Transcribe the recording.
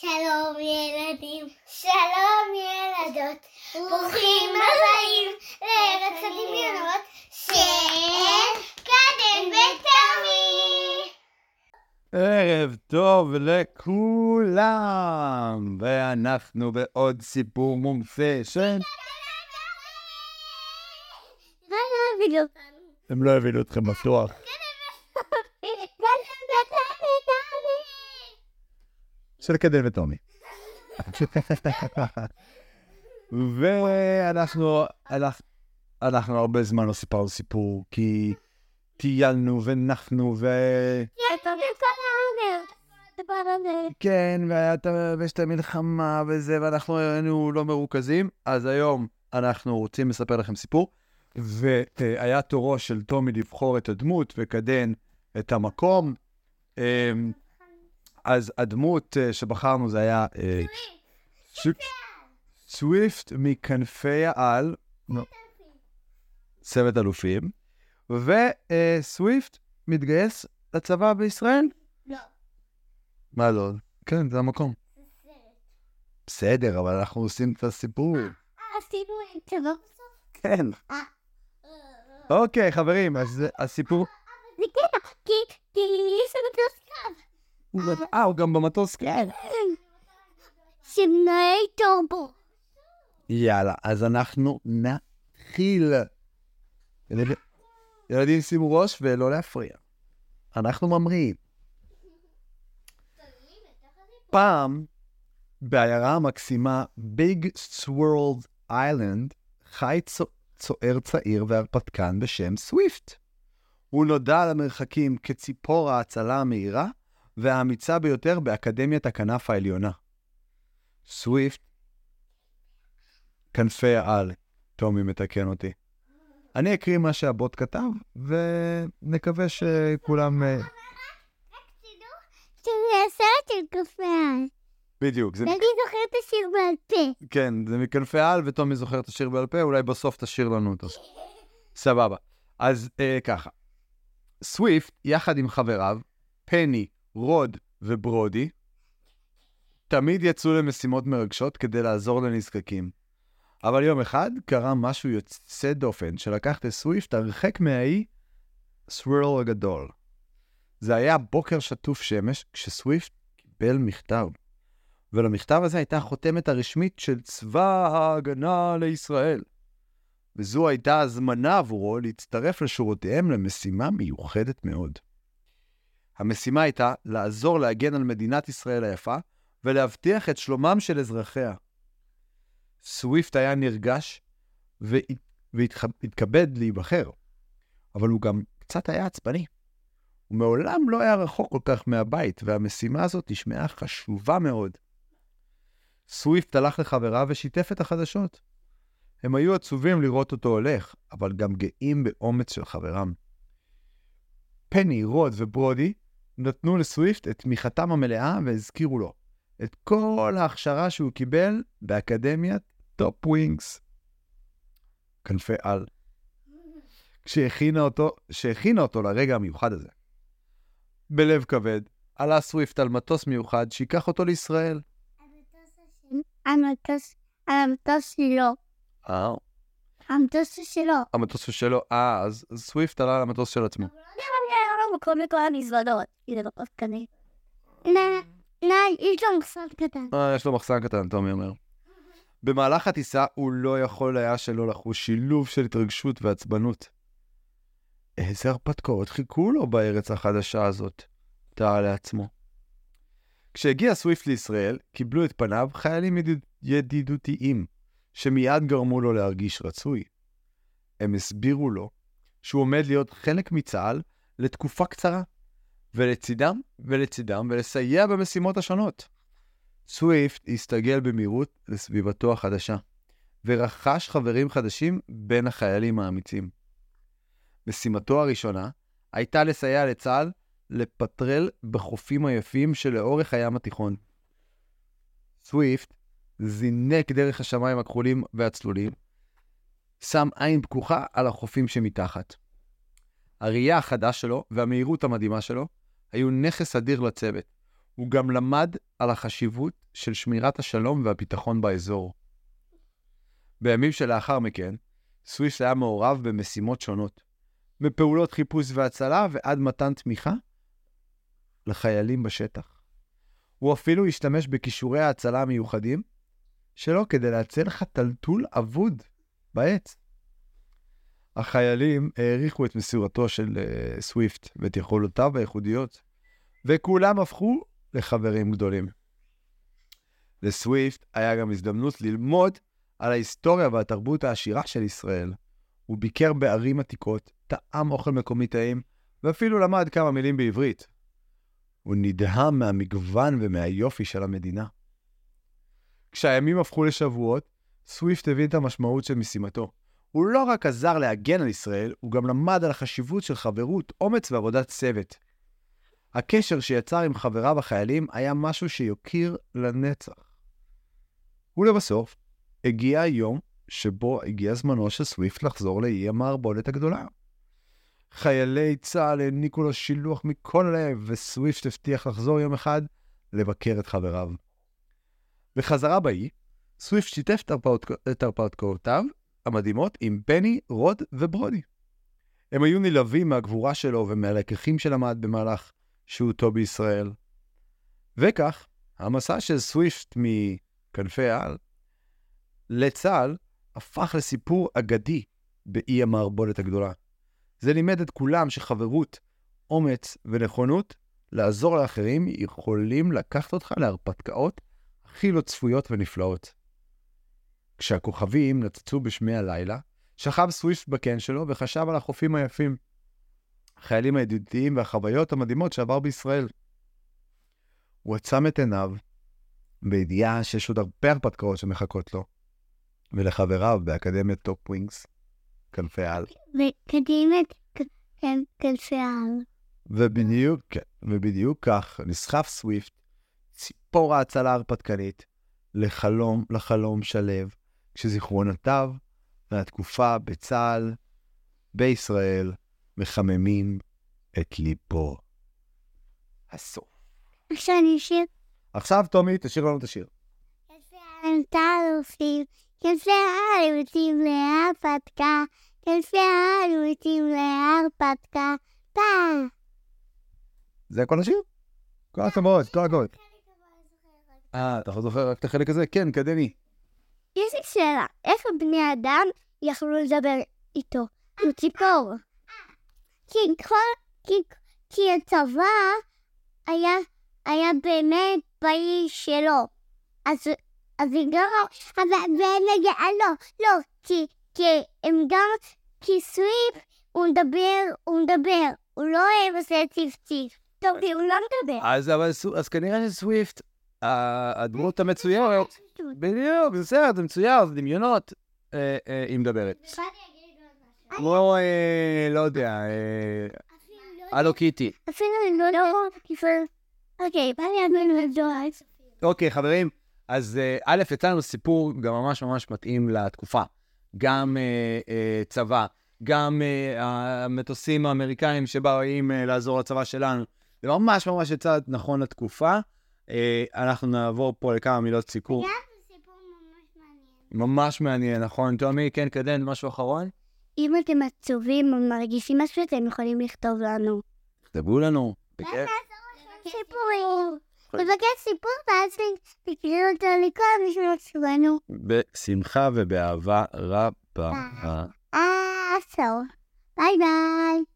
שלום ילדים, שלום ילדות, ברוכים הבאים לארץ הדמיונות של קדם ותמי. ערב טוב לכולם, ואנחנו בעוד סיפור מומצא של... הם לא הבינו אתכם בטוח. של קדן וטומי. ואנחנו אנחנו הרבה זמן לא סיפרנו סיפור, כי טיילנו ונחנו ו... כן, ויש את המלחמה וזה, ואנחנו היינו לא מרוכזים, אז היום אנחנו רוצים לספר לכם סיפור, והיה תורו של טומי לבחור את הדמות וקדן את המקום. אז הדמות אה, שבחרנו זה היה אה, סוויפט מכנפי העל, צוות אלופים, וסוויפט מתגייס לצבא בישראל. לא. מה לא? כן, זה המקום. בסדר, אבל אנחנו עושים את הסיפור. עשינו את זה, לא? כן. אוקיי, חברים, אז הסיפור... זה קטע, כי יש לנו תוסקה. אה, הוא גם במטוס, כן. שמנועי טורבו. יאללה, אז אנחנו נתחיל. ילד- ילדים שימו ראש ולא להפריע. אנחנו ממריאים. פעם, בעיירה המקסימה ביג סוורלד איילנד, חי צו- צוער צעיר והרפתקן בשם סוויפט. הוא נודע על המרחקים כציפור ההצלה המהירה והאמיצה ביותר באקדמיית הכנף העליונה. סוויפט כנפי העל, טומי מתקן אותי. אני אקריא מה שהבוט כתב, ונקווה שכולם... אה, שזה הסרט של קפה. בדיוק, זה, ואני זוכרת את השיר בעל פה. כן, זה מכנפי העל, וטומי זוכר את השיר בעל פה, אולי בסוף תשאיר לנו אותו. סבבה. אז אה, ככה, סוויפט, יחד עם חבריו, פני, רוד וברודי, תמיד יצאו למשימות מרגשות כדי לעזור לנזקקים. אבל יום אחד קרה משהו יוצא דופן, שלקח את סוויפט הרחק מהאי סווירל הגדול. זה היה בוקר שטוף שמש, כשסוויפט קיבל מכתב. ולמכתב הזה הייתה החותמת הרשמית של צבא ההגנה לישראל. וזו הייתה הזמנה עבורו להצטרף לשורותיהם למשימה מיוחדת מאוד. המשימה הייתה לעזור להגן על מדינת ישראל היפה ולהבטיח את שלומם של אזרחיה. סוויפט היה נרגש והת- והתכבד להיבחר, אבל הוא גם קצת היה עצבני. הוא מעולם לא היה רחוק כל כך מהבית, והמשימה הזאת נשמעה חשובה מאוד. סוויפט הלך לחבריו ושיתף את החדשות. הם היו עצובים לראות אותו הולך, אבל גם גאים באומץ של חברם. פני, רוד וברודי נתנו לסוויפט את תמיכתם המלאה והזכירו לו את כל ההכשרה שהוא קיבל באקדמיית Top Wings. כנפי על. כשהכינה אותו, שהכינה אותו לרגע המיוחד הזה. בלב כבד, עלה סוויפט על מטוס מיוחד שייקח אותו לישראל. המטוס, המטוס שלו. אה, המטוס שלו. המטוס שלו, אה, אז אז סוויפט עלה על המטוס של עצמו. מקום לכל המזוודות. זה לא כל כזה. נא, נא, יש לו מחסן קטן. אה, יש לו מחסן קטן, תומי אומר. במהלך הטיסה הוא לא יכול היה שלא לחוש שילוב של התרגשות ועצבנות. איזה הרפתקאות חיכו לו בארץ החדשה הזאת, תהה לעצמו. כשהגיע סוויפט לישראל, קיבלו את פניו חיילים ידיד... ידידותיים, שמיד גרמו לו להרגיש רצוי. הם הסבירו לו שהוא עומד להיות חלק מצה"ל לתקופה קצרה, ולצידם ולצידם ולסייע במשימות השונות. סוויפט הסתגל במהירות לסביבתו החדשה, ורכש חברים חדשים בין החיילים האמיצים. משימתו הראשונה הייתה לסייע לצה"ל לפטרל בחופים היפים שלאורך הים התיכון. סוויפט זינק דרך השמיים הכחולים והצלולים, שם עין פקוחה על החופים שמתחת. הראייה החדה שלו והמהירות המדהימה שלו היו נכס אדיר לצוות, הוא גם למד על החשיבות של שמירת השלום והביטחון באזור. בימים שלאחר מכן, סוויפט היה מעורב במשימות שונות, מפעולות חיפוש והצלה ועד מתן תמיכה לחיילים בשטח. הוא אפילו השתמש בכישורי ההצלה המיוחדים שלו כדי להציל חתלתול אבוד בעץ. החיילים העריכו את מסירותו של uh, סוויפט ואת יכולותיו הייחודיות, וכולם הפכו לחברים גדולים. לסוויפט היה גם הזדמנות ללמוד על ההיסטוריה והתרבות העשירה של ישראל. הוא ביקר בערים עתיקות, טעם אוכל מקומי טעים, ואפילו למד כמה מילים בעברית. הוא נדהם מהמגוון ומהיופי של המדינה. כשהימים הפכו לשבועות, סוויפט הבין את המשמעות של משימתו. הוא לא רק עזר להגן על ישראל, הוא גם למד על החשיבות של חברות, אומץ ועבודת צוות. הקשר שיצר עם חבריו החיילים היה משהו שיוקיר לנצח. ולבסוף, הגיע היום שבו הגיע זמנו של סוויפט לחזור לאי המערבולת הגדולה. חיילי צה"ל העניקו לו שילוח מכל הלב, וסוויפט הבטיח לחזור יום אחד לבקר את חבריו. בחזרה באי, סוויפט שיתף את הרפתקאותיו המדהימות עם פני, רוד וברודי. הם היו נלהבים מהגבורה שלו ומהלקחים שלמד במהלך שהותו בישראל. וכך, המסע של סוויפט מכנפי העל לצה"ל הפך לסיפור אגדי באי המערבולת הגדולה. זה לימד את כולם שחברות, אומץ ונכונות לעזור לאחרים יכולים לקחת אותך להרפתקאות הכי לא צפויות ונפלאות. כשהכוכבים נצצו בשמי הלילה, שכב סוויפט בקן שלו וחשב על החופים היפים, החיילים הידידותיים והחוויות המדהימות שעבר בישראל. הוא עצם את עיניו בידיעה שיש עוד הרבה הרפתקאות שמחכות לו, ולחבריו באקדמיית Top Wings, כנפי העל. אקדמיית כנפי העל. ובדיוק, כן, ובדיוק כך נסחף סוויפט, ציפור ההצלה ההרפתקנית, לחלום, לחלום שלו, כשזיכרונותיו מהתקופה בצה"ל, בישראל, מחממים את ליבו. הסוף. עכשיו אני אשיר. עכשיו, טומי, תשאיר לנו את השיר. כנפי העל כנפי העל יוצאים להרפתקה, כנפי העל יוצאים להרפתקה, פה. זה כל השיר? כל הכבוד, כל הכבוד. אה, אתה זוכר רק את החלק הזה? כן, קדמי. שאלה, איך בני אדם יכלו לדבר איתו? הוא ציפור. כי כל... כי, כי הצבא היה, היה באמת באי שלו. אז, אז היא גם... אבל והם מגיעה, לא, לא, כי, כי הם גם... כי סוויפ, הוא מדבר, הוא מדבר. הוא לא עושה ציף ציף. טוב, הוא לא מדבר. אז, אבל, אז כנראה שסוויפט, הדמות המצוירת, בדיוק, זה סרט, זה מצויר, זה דמיונות, אה, אה, היא מדברת. כמו, אה, לא יודע, הלו קיטי. אפילו אני לא יודעת, אוקיי, בא לי אדמינו את ג'וייס. אוקיי, חברים, אז א', יצא לנו סיפור גם ממש ממש מתאים לתקופה. גם צבא, גם המטוסים האמריקאים שבאים לעזור לצבא שלנו. זה ממש ממש יצא נכון לתקופה. אנחנו נעבור פה לכמה מילות סיכום. ממש מעניין, נכון. תומי, כן, קדן, משהו אחרון? אם אתם עצובים או מרגישים משהו, אתם יכולים לכתוב לנו. תכתבו לנו. סיפורים. לבקש סיפור ואז תקראו אותו לכל מי שמקשיבנו. בשמחה ובאהבה רבה. אה. ביי ביי.